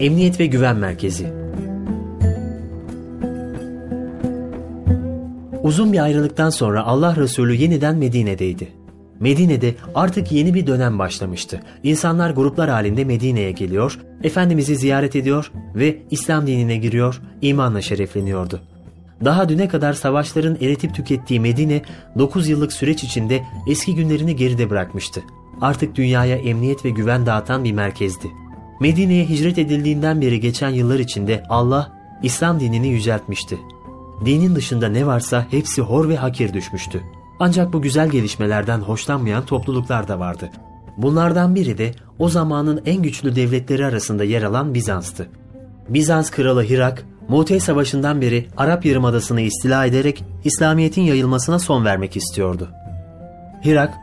Emniyet ve Güven Merkezi Uzun bir ayrılıktan sonra Allah Resulü yeniden Medine'deydi. Medine'de artık yeni bir dönem başlamıştı. İnsanlar gruplar halinde Medine'ye geliyor, Efendimiz'i ziyaret ediyor ve İslam dinine giriyor, imanla şerefleniyordu. Daha düne kadar savaşların eritip tükettiği Medine 9 yıllık süreç içinde eski günlerini geride bırakmıştı. Artık dünyaya emniyet ve güven dağıtan bir merkezdi. Medine'ye hicret edildiğinden beri geçen yıllar içinde Allah İslam dinini yüceltmişti. Dinin dışında ne varsa hepsi hor ve hakir düşmüştü. Ancak bu güzel gelişmelerden hoşlanmayan topluluklar da vardı. Bunlardan biri de o zamanın en güçlü devletleri arasında yer alan Bizans'tı. Bizans kralı Hirak, Mu'te Savaşı'ndan beri Arap Yarımadası'nı istila ederek İslamiyet'in yayılmasına son vermek istiyordu. Hirak,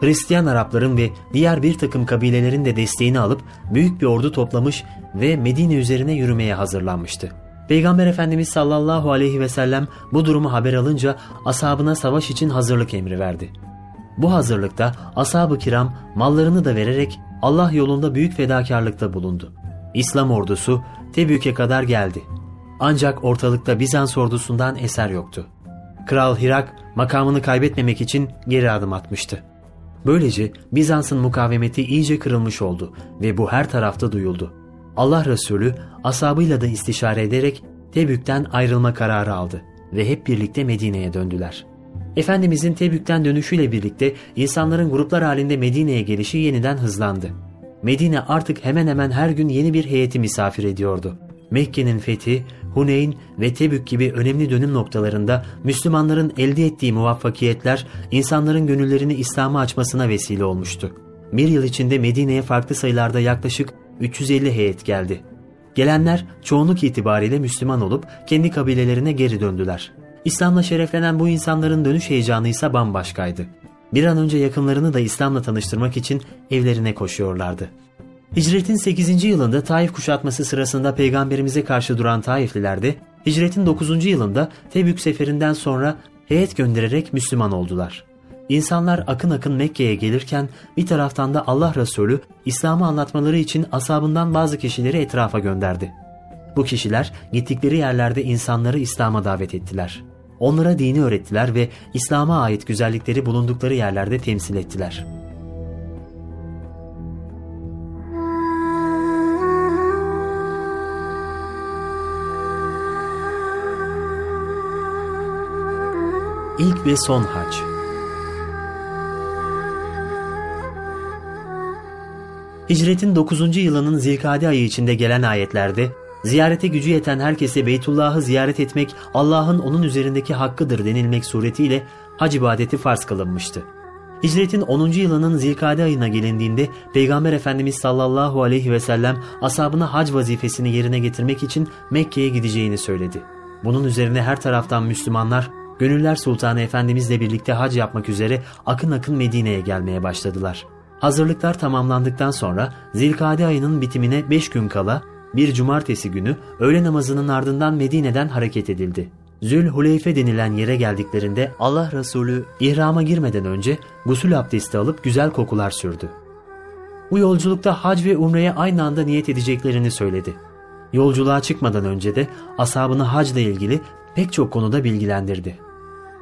Hristiyan Arapların ve diğer bir takım kabilelerin de desteğini alıp büyük bir ordu toplamış ve Medine üzerine yürümeye hazırlanmıştı. Peygamber Efendimiz sallallahu aleyhi ve sellem bu durumu haber alınca ashabına savaş için hazırlık emri verdi. Bu hazırlıkta ashab-ı kiram mallarını da vererek Allah yolunda büyük fedakarlıkta bulundu. İslam ordusu Tebük'e kadar geldi. Ancak ortalıkta Bizans ordusundan eser yoktu. Kral Hirak makamını kaybetmemek için geri adım atmıştı. Böylece Bizans'ın mukavemeti iyice kırılmış oldu ve bu her tarafta duyuldu. Allah Resulü asabıyla da istişare ederek Tebük'ten ayrılma kararı aldı ve hep birlikte Medine'ye döndüler. Efendimizin Tebük'ten dönüşüyle birlikte insanların gruplar halinde Medine'ye gelişi yeniden hızlandı. Medine artık hemen hemen her gün yeni bir heyeti misafir ediyordu. Mekke'nin fethi, Huneyn ve Tebük gibi önemli dönüm noktalarında Müslümanların elde ettiği muvaffakiyetler insanların gönüllerini İslam'a açmasına vesile olmuştu. Bir yıl içinde Medine'ye farklı sayılarda yaklaşık 350 heyet geldi. Gelenler çoğunluk itibariyle Müslüman olup kendi kabilelerine geri döndüler. İslam'la şereflenen bu insanların dönüş heyecanı ise bambaşkaydı. Bir an önce yakınlarını da İslam'la tanıştırmak için evlerine koşuyorlardı. Hicretin 8. yılında Taif kuşatması sırasında peygamberimize karşı duran Taifliler de hicretin 9. yılında Tebük seferinden sonra heyet göndererek Müslüman oldular. İnsanlar akın akın Mekke'ye gelirken bir taraftan da Allah Resulü İslam'ı anlatmaları için asabından bazı kişileri etrafa gönderdi. Bu kişiler gittikleri yerlerde insanları İslam'a davet ettiler. Onlara dini öğrettiler ve İslam'a ait güzellikleri bulundukları yerlerde temsil ettiler.'' İlk ve son hac. Hicretin 9. yılının Zilkade ayı içinde gelen ayetlerde ziyarete gücü yeten herkese Beytullah'ı ziyaret etmek Allah'ın onun üzerindeki hakkıdır denilmek suretiyle hac ibadeti farz kılınmıştı. Hicretin 10. yılının Zilkade ayına gelindiğinde Peygamber Efendimiz sallallahu aleyhi ve sellem asabına hac vazifesini yerine getirmek için Mekke'ye gideceğini söyledi. Bunun üzerine her taraftan Müslümanlar Gönüller Sultanı Efendimizle birlikte hac yapmak üzere akın akın Medine'ye gelmeye başladılar. Hazırlıklar tamamlandıktan sonra Zilkade ayının bitimine 5 gün kala bir cumartesi günü öğle namazının ardından Medine'den hareket edildi. Zülhuleyfe denilen yere geldiklerinde Allah Resulü ihrama girmeden önce gusül abdesti alıp güzel kokular sürdü. Bu yolculukta hac ve umreye aynı anda niyet edeceklerini söyledi. Yolculuğa çıkmadan önce de ashabını hacla ilgili pek çok konuda bilgilendirdi.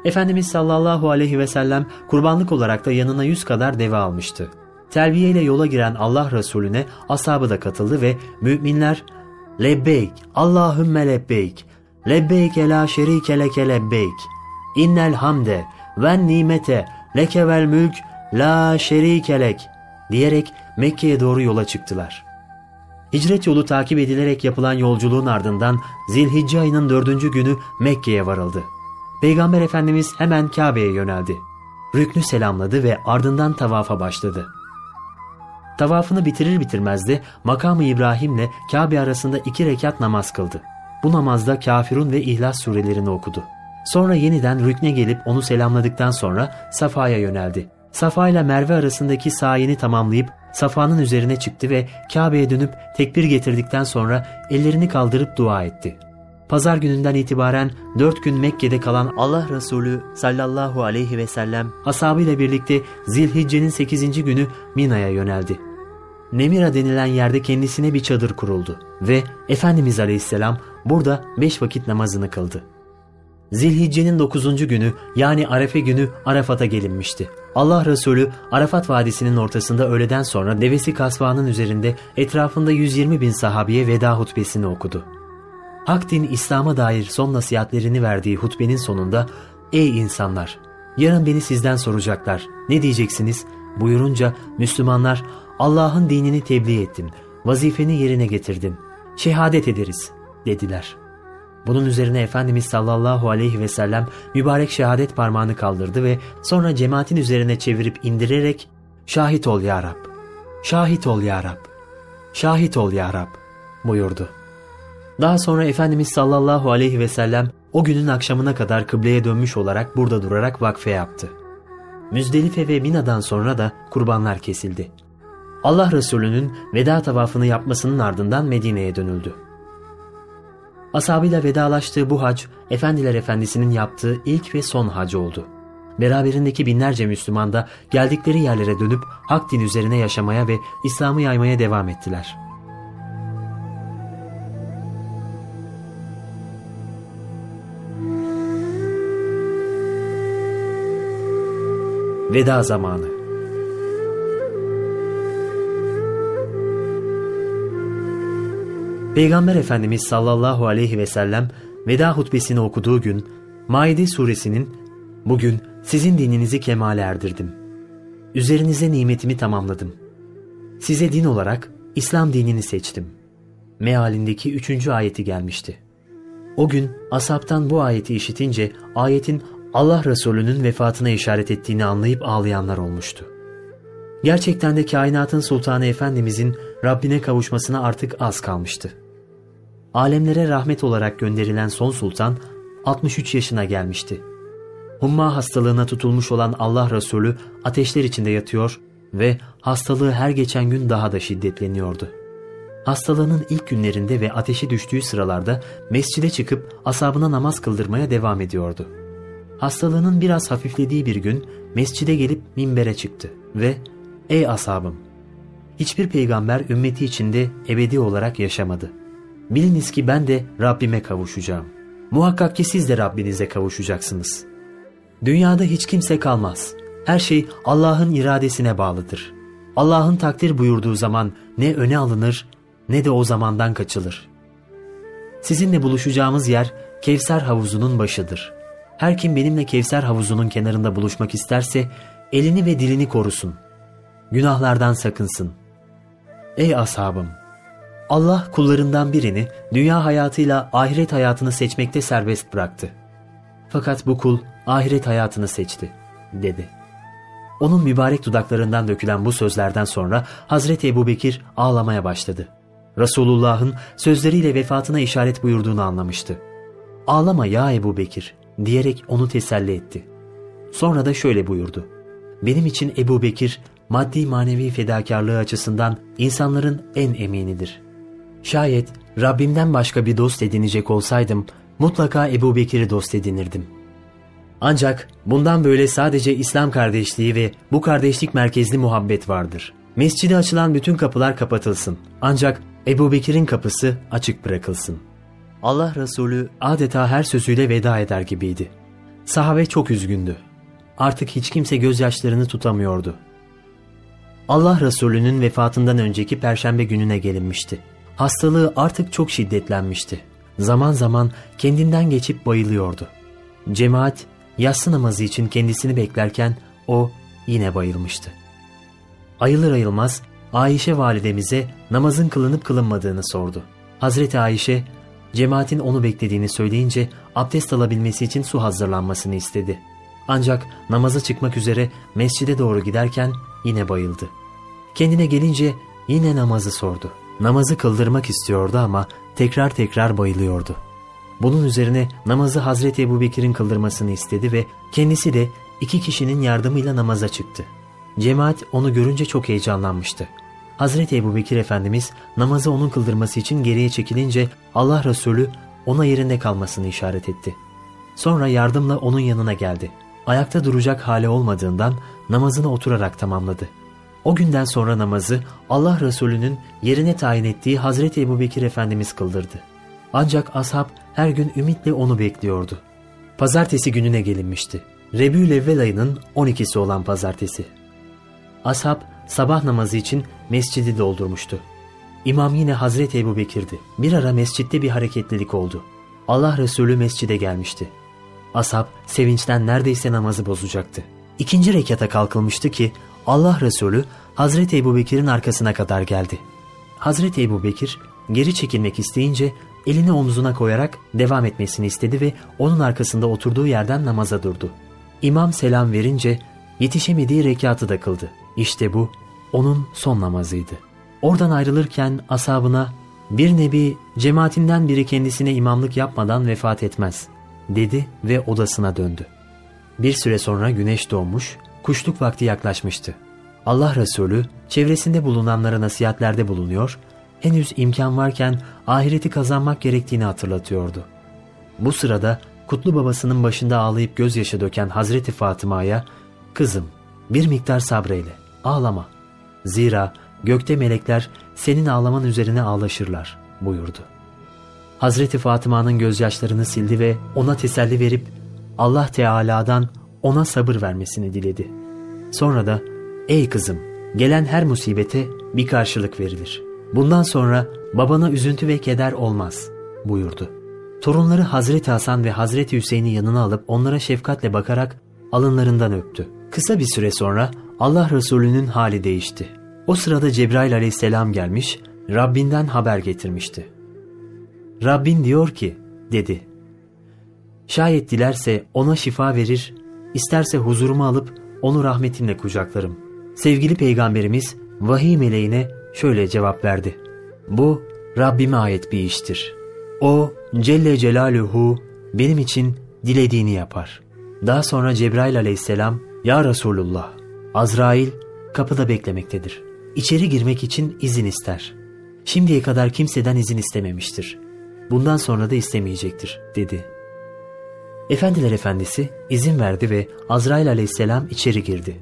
Efendimiz sallallahu aleyhi ve sellem kurbanlık olarak da yanına yüz kadar deve almıştı. Terbiye ile yola giren Allah Resulüne ashabı da katıldı ve müminler Lebbeyk, Allahümme lebbeyk, lebbeyk la şerike leke lebbeyk, innel hamde ve nimete leke vel mülk la şerike lek diyerek Mekke'ye doğru yola çıktılar. Hicret yolu takip edilerek yapılan yolculuğun ardından Zilhicce ayının dördüncü günü Mekke'ye varıldı. Peygamber Efendimiz hemen Kabe'ye yöneldi. Rüknü selamladı ve ardından tavafa başladı. Tavafını bitirir bitirmez de makamı İbrahim'le Kabe arasında iki rekat namaz kıldı. Bu namazda Kafirun ve İhlas surelerini okudu. Sonra yeniden rükne gelip onu selamladıktan sonra Safa'ya yöneldi. Safa ile Merve arasındaki sayini tamamlayıp Safa'nın üzerine çıktı ve Kabe'ye dönüp tekbir getirdikten sonra ellerini kaldırıp dua etti. Pazar gününden itibaren dört gün Mekke'de kalan Allah Resulü sallallahu aleyhi ve sellem ashabıyla birlikte Zilhicce'nin sekizinci günü Mina'ya yöneldi. Nemira denilen yerde kendisine bir çadır kuruldu ve Efendimiz Aleyhisselam burada beş vakit namazını kıldı. Zilhicce'nin 9. günü yani Arefe günü Arafat'a gelinmişti. Allah Resulü Arafat Vadisi'nin ortasında öğleden sonra devesi kasvanın üzerinde etrafında 120 bin sahabiye veda hutbesini okudu. Hak din İslam'a dair son nasihatlerini verdiği hutbenin sonunda ''Ey insanlar! Yarın beni sizden soracaklar. Ne diyeceksiniz?'' buyurunca Müslümanlar Allah'ın dinini tebliğ ettin, vazifeni yerine getirdin, şehadet ederiz dediler.'' Bunun üzerine Efendimiz sallallahu aleyhi ve sellem mübarek şehadet parmağını kaldırdı ve sonra cemaatin üzerine çevirip indirerek ''Şahit ol ya Rab, şahit ol ya Rab, şahit ol ya Rab'' buyurdu. Daha sonra Efendimiz sallallahu aleyhi ve sellem o günün akşamına kadar kıbleye dönmüş olarak burada durarak vakfe yaptı. Müzdelife ve Mina'dan sonra da kurbanlar kesildi. Allah Resulü'nün veda tavafını yapmasının ardından Medine'ye dönüldü. Ashabıyla vedalaştığı bu hac, Efendiler Efendisi'nin yaptığı ilk ve son hac oldu. Beraberindeki binlerce Müslüman da geldikleri yerlere dönüp hak din üzerine yaşamaya ve İslam'ı yaymaya devam ettiler. Veda zamanı Peygamber Efendimiz sallallahu aleyhi ve sellem veda hutbesini okuduğu gün Maide suresinin bugün sizin dininizi kemale erdirdim. Üzerinize nimetimi tamamladım. Size din olarak İslam dinini seçtim. Mealindeki üçüncü ayeti gelmişti. O gün asaptan bu ayeti işitince ayetin Allah Resulü'nün vefatına işaret ettiğini anlayıp ağlayanlar olmuştu. Gerçekten de kainatın sultanı Efendimizin Rabbine kavuşmasına artık az kalmıştı. Alemlere rahmet olarak gönderilen son sultan 63 yaşına gelmişti. Humma hastalığına tutulmuş olan Allah Resulü ateşler içinde yatıyor ve hastalığı her geçen gün daha da şiddetleniyordu. Hastalığının ilk günlerinde ve ateşi düştüğü sıralarda mescide çıkıp asabına namaz kıldırmaya devam ediyordu. Hastalığının biraz hafiflediği bir gün mescide gelip minbere çıktı ve ''Ey asabım, hiçbir peygamber ümmeti içinde ebedi olarak yaşamadı. Biliniz ki ben de Rabbime kavuşacağım. Muhakkak ki siz de Rabbinize kavuşacaksınız. Dünyada hiç kimse kalmaz. Her şey Allah'ın iradesine bağlıdır. Allah'ın takdir buyurduğu zaman ne öne alınır ne de o zamandan kaçılır. Sizinle buluşacağımız yer Kevser havuzunun başıdır. Her kim benimle Kevser havuzunun kenarında buluşmak isterse elini ve dilini korusun. Günahlardan sakınsın. Ey ashabım! Allah kullarından birini dünya hayatıyla ahiret hayatını seçmekte serbest bıraktı. Fakat bu kul ahiret hayatını seçti, dedi. Onun mübarek dudaklarından dökülen bu sözlerden sonra Hazreti Ebu Bekir ağlamaya başladı. Resulullah'ın sözleriyle vefatına işaret buyurduğunu anlamıştı. Ağlama ya Ebu Bekir diyerek onu teselli etti. Sonra da şöyle buyurdu. Benim için Ebu Bekir maddi manevi fedakarlığı açısından insanların en eminidir. Şayet Rabbimden başka bir dost edinecek olsaydım mutlaka Ebu Bekir'i dost edinirdim. Ancak bundan böyle sadece İslam kardeşliği ve bu kardeşlik merkezli muhabbet vardır. Mescide açılan bütün kapılar kapatılsın. Ancak Ebu Bekir'in kapısı açık bırakılsın. Allah Resulü adeta her sözüyle veda eder gibiydi. Sahabe çok üzgündü. Artık hiç kimse gözyaşlarını tutamıyordu. Allah Resulü'nün vefatından önceki perşembe gününe gelinmişti. Hastalığı artık çok şiddetlenmişti. Zaman zaman kendinden geçip bayılıyordu. Cemaat yatsı namazı için kendisini beklerken o yine bayılmıştı. Ayılır ayılmaz Ayşe validemize namazın kılınıp kılınmadığını sordu. Hazreti Ayşe cemaatin onu beklediğini söyleyince abdest alabilmesi için su hazırlanmasını istedi. Ancak namaza çıkmak üzere mescide doğru giderken yine bayıldı. Kendine gelince yine namazı sordu. Namazı kıldırmak istiyordu ama tekrar tekrar bayılıyordu. Bunun üzerine namazı Hazreti Ebu Bekir'in kıldırmasını istedi ve kendisi de iki kişinin yardımıyla namaza çıktı. Cemaat onu görünce çok heyecanlanmıştı. Hazreti Ebu Bekir Efendimiz namazı onun kıldırması için geriye çekilince Allah Resulü ona yerinde kalmasını işaret etti. Sonra yardımla onun yanına geldi. Ayakta duracak hali olmadığından namazını oturarak tamamladı. O günden sonra namazı Allah Resulü'nün yerine tayin ettiği Hazreti Ebu Bekir Efendimiz kıldırdı. Ancak ashab her gün ümitle onu bekliyordu. Pazartesi gününe gelinmişti. Rebül ayının 12'si olan pazartesi. Ashab sabah namazı için mescidi doldurmuştu. İmam yine Hazreti Ebu Bekir'di. Bir ara mescitte bir hareketlilik oldu. Allah Resulü mescide gelmişti. Ashab sevinçten neredeyse namazı bozacaktı. İkinci rekata kalkılmıştı ki Allah Resulü Hazreti Ebu Bekir'in arkasına kadar geldi. Hazreti Ebu Bekir geri çekilmek isteyince elini omzuna koyarak devam etmesini istedi ve onun arkasında oturduğu yerden namaza durdu. İmam selam verince yetişemediği rekatı da kıldı. İşte bu onun son namazıydı. Oradan ayrılırken asabına bir nebi cemaatinden biri kendisine imamlık yapmadan vefat etmez dedi ve odasına döndü. Bir süre sonra güneş doğmuş, kuşluk vakti yaklaşmıştı. Allah Resulü çevresinde bulunanlara nasihatlerde bulunuyor, henüz imkan varken ahireti kazanmak gerektiğini hatırlatıyordu. Bu sırada kutlu babasının başında ağlayıp gözyaşı döken Hazreti Fatıma'ya, ''Kızım, bir miktar sabreyle, ağlama. Zira gökte melekler senin ağlaman üzerine ağlaşırlar.'' buyurdu. Hazreti Fatıma'nın gözyaşlarını sildi ve ona teselli verip Allah Teala'dan ona sabır vermesini diledi. Sonra da ''Ey kızım, gelen her musibete bir karşılık verilir. Bundan sonra babana üzüntü ve keder olmaz.'' buyurdu. Torunları Hazreti Hasan ve Hazreti Hüseyin'i yanına alıp onlara şefkatle bakarak alınlarından öptü. Kısa bir süre sonra Allah Resulü'nün hali değişti. O sırada Cebrail aleyhisselam gelmiş, Rabbinden haber getirmişti. Rabbin diyor ki, dedi. Şayet dilerse ona şifa verir, isterse huzurumu alıp onu rahmetimle kucaklarım. Sevgili peygamberimiz vahiy meleğine şöyle cevap verdi. Bu Rabbime ait bir iştir. O Celle Celaluhu benim için dilediğini yapar. Daha sonra Cebrail aleyhisselam Ya Resulullah Azrail kapıda beklemektedir. İçeri girmek için izin ister. Şimdiye kadar kimseden izin istememiştir. Bundan sonra da istemeyecektir dedi. Efendiler efendisi izin verdi ve Azrail aleyhisselam içeri girdi.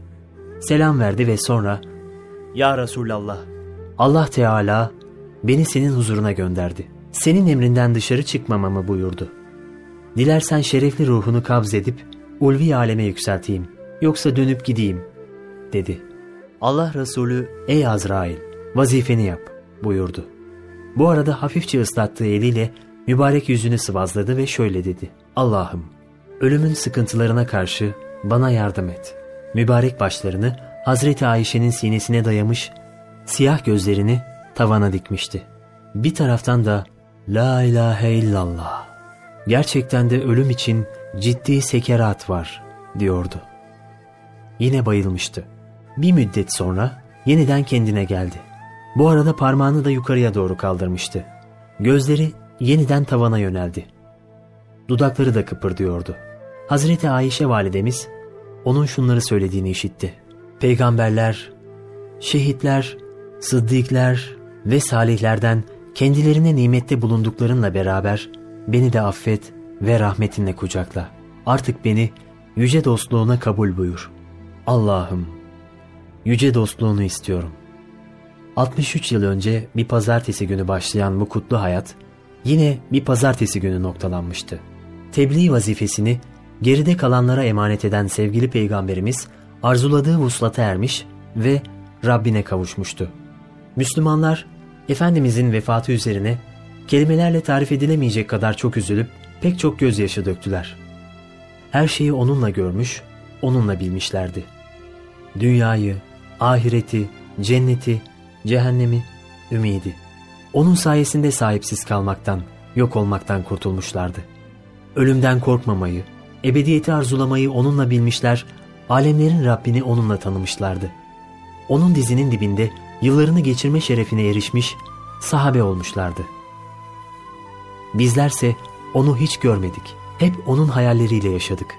Selam verdi ve sonra Ya Resulallah Allah Teala beni senin huzuruna gönderdi. Senin emrinden dışarı çıkmamamı buyurdu. Dilersen şerefli ruhunu kabz edip ulvi aleme yükselteyim yoksa dönüp gideyim dedi. Allah Resulü ey Azrail vazifeni yap buyurdu. Bu arada hafifçe ıslattığı eliyle mübarek yüzünü sıvazladı ve şöyle dedi. Allah'ım ölümün sıkıntılarına karşı bana yardım et. Mübarek başlarını Hazreti Ayşe'nin sinesine dayamış, siyah gözlerini tavana dikmişti. Bir taraftan da La ilahe illallah. Gerçekten de ölüm için ciddi sekerat var diyordu. Yine bayılmıştı. Bir müddet sonra yeniden kendine geldi. Bu arada parmağını da yukarıya doğru kaldırmıştı. Gözleri yeniden tavana yöneldi. Dudakları da kıpırdıyordu. Hazreti Ayşe validemiz onun şunları söylediğini işitti. Peygamberler, şehitler, sıddıklar ve salihlerden kendilerine nimette bulunduklarınla beraber beni de affet ve rahmetinle kucakla. Artık beni yüce dostluğuna kabul buyur. Allah'ım, yüce dostluğunu istiyorum. 63 yıl önce bir pazartesi günü başlayan bu kutlu hayat yine bir pazartesi günü noktalanmıştı. Tebliğ vazifesini geride kalanlara emanet eden sevgili peygamberimiz arzuladığı vuslata ermiş ve Rabbine kavuşmuştu. Müslümanlar Efendimizin vefatı üzerine kelimelerle tarif edilemeyecek kadar çok üzülüp pek çok gözyaşı döktüler. Her şeyi onunla görmüş, onunla bilmişlerdi. Dünyayı, ahireti, cenneti, cehennemi, ümidi. Onun sayesinde sahipsiz kalmaktan, yok olmaktan kurtulmuşlardı. Ölümden korkmamayı, ebediyeti arzulamayı onunla bilmişler, alemlerin Rabbini onunla tanımışlardı. Onun dizinin dibinde yıllarını geçirme şerefine erişmiş sahabe olmuşlardı. Bizlerse onu hiç görmedik. Hep onun hayalleriyle yaşadık.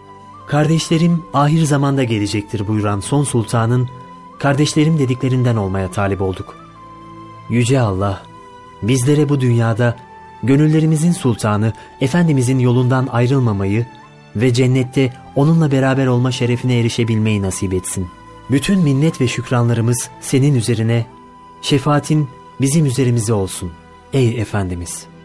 Kardeşlerim ahir zamanda gelecektir buyuran son sultanın kardeşlerim dediklerinden olmaya talip olduk. Yüce Allah bizlere bu dünyada gönüllerimizin sultanı Efendimizin yolundan ayrılmamayı ve cennette onunla beraber olma şerefine erişebilmeyi nasip etsin. Bütün minnet ve şükranlarımız senin üzerine, şefaatin bizim üzerimize olsun ey Efendimiz.''